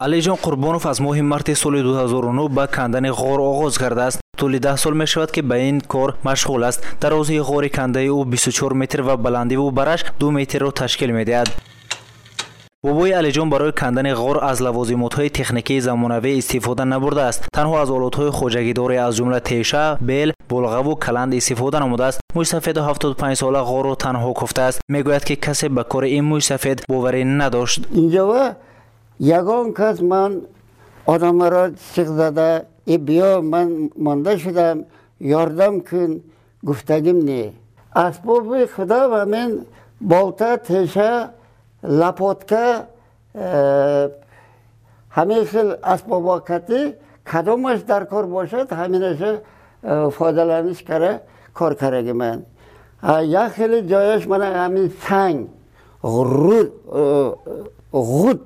алиҷон қурбонов аз моҳи марти соли 2009 ба кандани ғор оғоз кардааст тӯли даҳ сол мешавад ки ба ин кор машғул аст. дарозии ғори кандаи ӯ 24 метр ва баландии ӯ бараш 2 метрро ташкил медиҳад. бобои алиҷон барои кандани ғор аз лавозимотҳои техникии замонавӣ истифода набурдааст. танҳо аз олатҳои хоҷагидоре аз ҷумла теша бел болғаву каланд истифода намудааст. мӯйсафеду 75сола ғорро танҳо куфтааст мегӯяд ки касе ба кори ин мӯйсафед боварӣ надошт ягон кас ман одамаро сиқ зада и биё ман монда шудам ёрдам кун гуфтагим не асбоби худо ҳамин болта теша лапотка э, ҳамин хел асбобокатӣ кадомаш дар кор бошад ҳаминаша э, фоидаланиш кара кор караги ман як хеле ҷояш мана ҳамин санг ғуд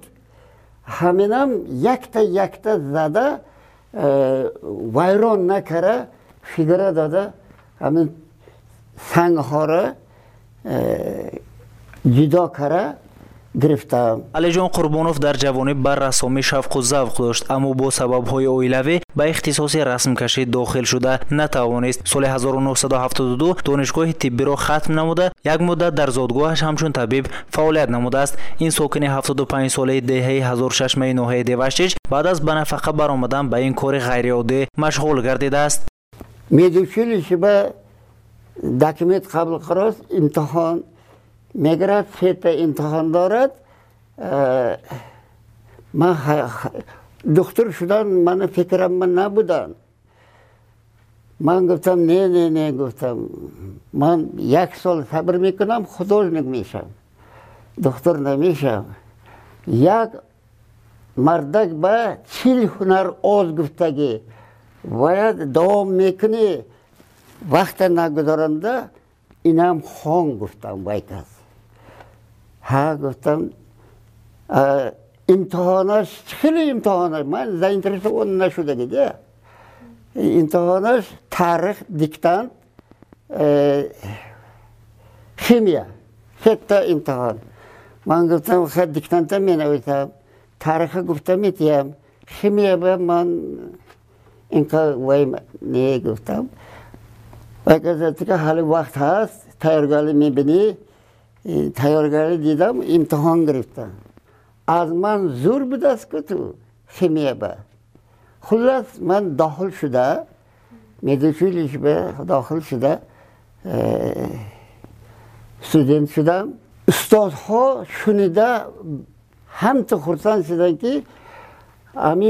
ҳаминам якта якта зада э, вайрон накара фигура дода ҳамин сангҳоро э, ҷудо кара гирифтам алиҷон қурбонов дар ҷавонӣ ба рассомӣ шавқу завқ дошт аммо бо сабабҳои оилавӣ ба ихтисоси расмкашӣ дохил шуда. Натавонист соли 1972 донишгоҳи тиббиро хатм намуда. Як муддат дар зодгоҳаш ҳамчун табиб фаъолият намудааст. Ин сокини 75 солаи деҳаи 1600 ноҳияи деваштич баъд аз ба нафақа баромадан ба ин кори ғайриоддӣ машғул гардидааст. Медучилище ба документ қаблқарос имтиҳон мегӯяд сета имтиҳон дорад. Э, ман духтур шудан мани фикрам ман набудан. Ман гуфтам не не не гуфтам. Ман як сол сабр мекунам художник мешам. Духтур намешам. Як мардак ба чил ҳунар оз гуфтагӣ бояд давом мекунӣ. Вақта нагузоранда инам хон гуфтам вай кас ҳа гуфтам имтиҳонаш чӣ хел имтиҳонаш ман заинтересован нашудагида имтиҳонаш таърих диктант э, химия ҳетта имтиҳон. Ман гуфтам ха диктанта менависам таъриха гуфта метиҳам химия ба ман инқа вай не гуфтам. Вай газатика ҳали вақт ҳаст тайёргарӣ мебинӣ. тайёргарӣ дидам имтиҳон гирифтам аз ман зур будааст ку ту химия ба хулас ман дохил шуда медучилиш ба дохил шуда э, студент шудам устодҳо шунида ҳамта хурсанд шуданд ки ами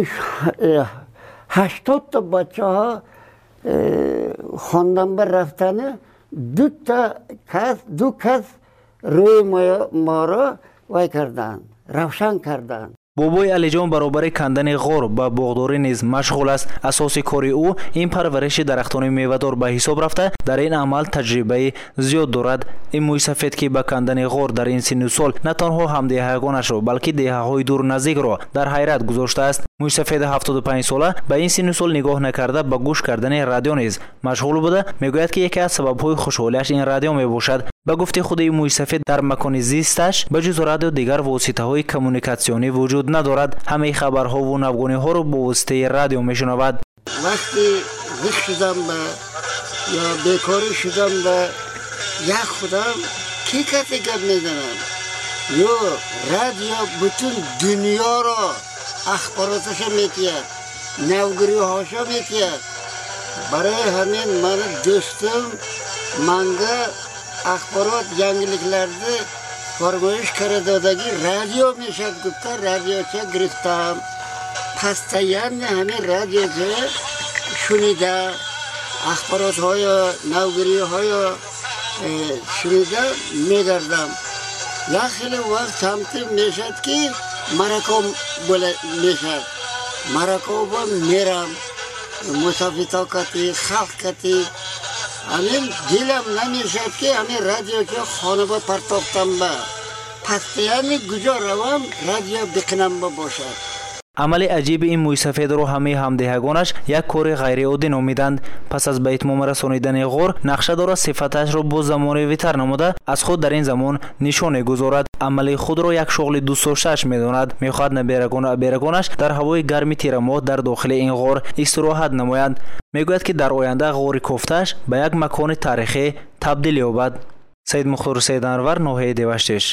э, ҳаштодта бачаҳо э, хонданба рафтани дута кас ду кас рӯи моро вай карданд равшан карданд бобои алиҷон баробари кандани ғор ба боғдорӣ низ машғул аст. Асоси кори ӯ ин парвариши дарахтони мевадор ба ҳисоб рафта дар ин амал таҷрибаи зиёд дорад. Ин мӯйсафед ки ба кандани ғор дар ин синну сол на танҳо ҳамдеҳаҳоянашро балки деҳаҳои дур наздикро дар ҳайрат гузоштааст мӯйсафеди 75 сола ба ин синну сол нигоҳ накарда ба гӯш кардани радио низ машғул буда. Мегӯяд ки яке аз сабабҳои хушҳолиаш ин радио мебошад به گفته خود مویسفید در مکان زیستش به جز رادیو دیگر واسطه های وجود ندارد. همه خبرها و نوگانی ها رو به واسطه رادیو میشنود. وقتی غش شدم و یا بیکاری شدم و یک خودم کی کسی گپ می‌زنم؟ یو رادیو بتون دنیا را اخباراتش میتید نوگری هاشا میتید برای همین من دوستم منگه axborot yangiliklarni Qorbo'yish koridordagi radio Mishad Gupta radiochi Griftam постоянно hami radiochi shunida axborot hoyo шунида hoyo e, shunida medardam. Ya xili vaqt tamti meshadki marakom bo'la meshad marakova meram Амин гилам намешатки, амин радиоки хонаба партоптамба. Пастиями гужо равам, радио бикнамба бошад. Амали аҷиби ин мӯйсафедро ҳамаи ҳамдиҳагонаш як кори ғайриоддӣ номиданд. Пас аз ба итмом расонидани ғор нақша дорад сифаташро бо замонавитар намуда аз худ дар ин замон нишоне гузорад. Амали худро як шуғли дӯстдоштааш медонад. Мехоҳад наберагону аберагонаш дар ҳавои гарми тирамоҳ дар дохили ин ғор истироҳат намоянд мегӯяд ки дар оянда ғори кофтааш ба як макони таърихӣ табдил ёбад. Саид мухтори саиданвар ноҳияи деваштеш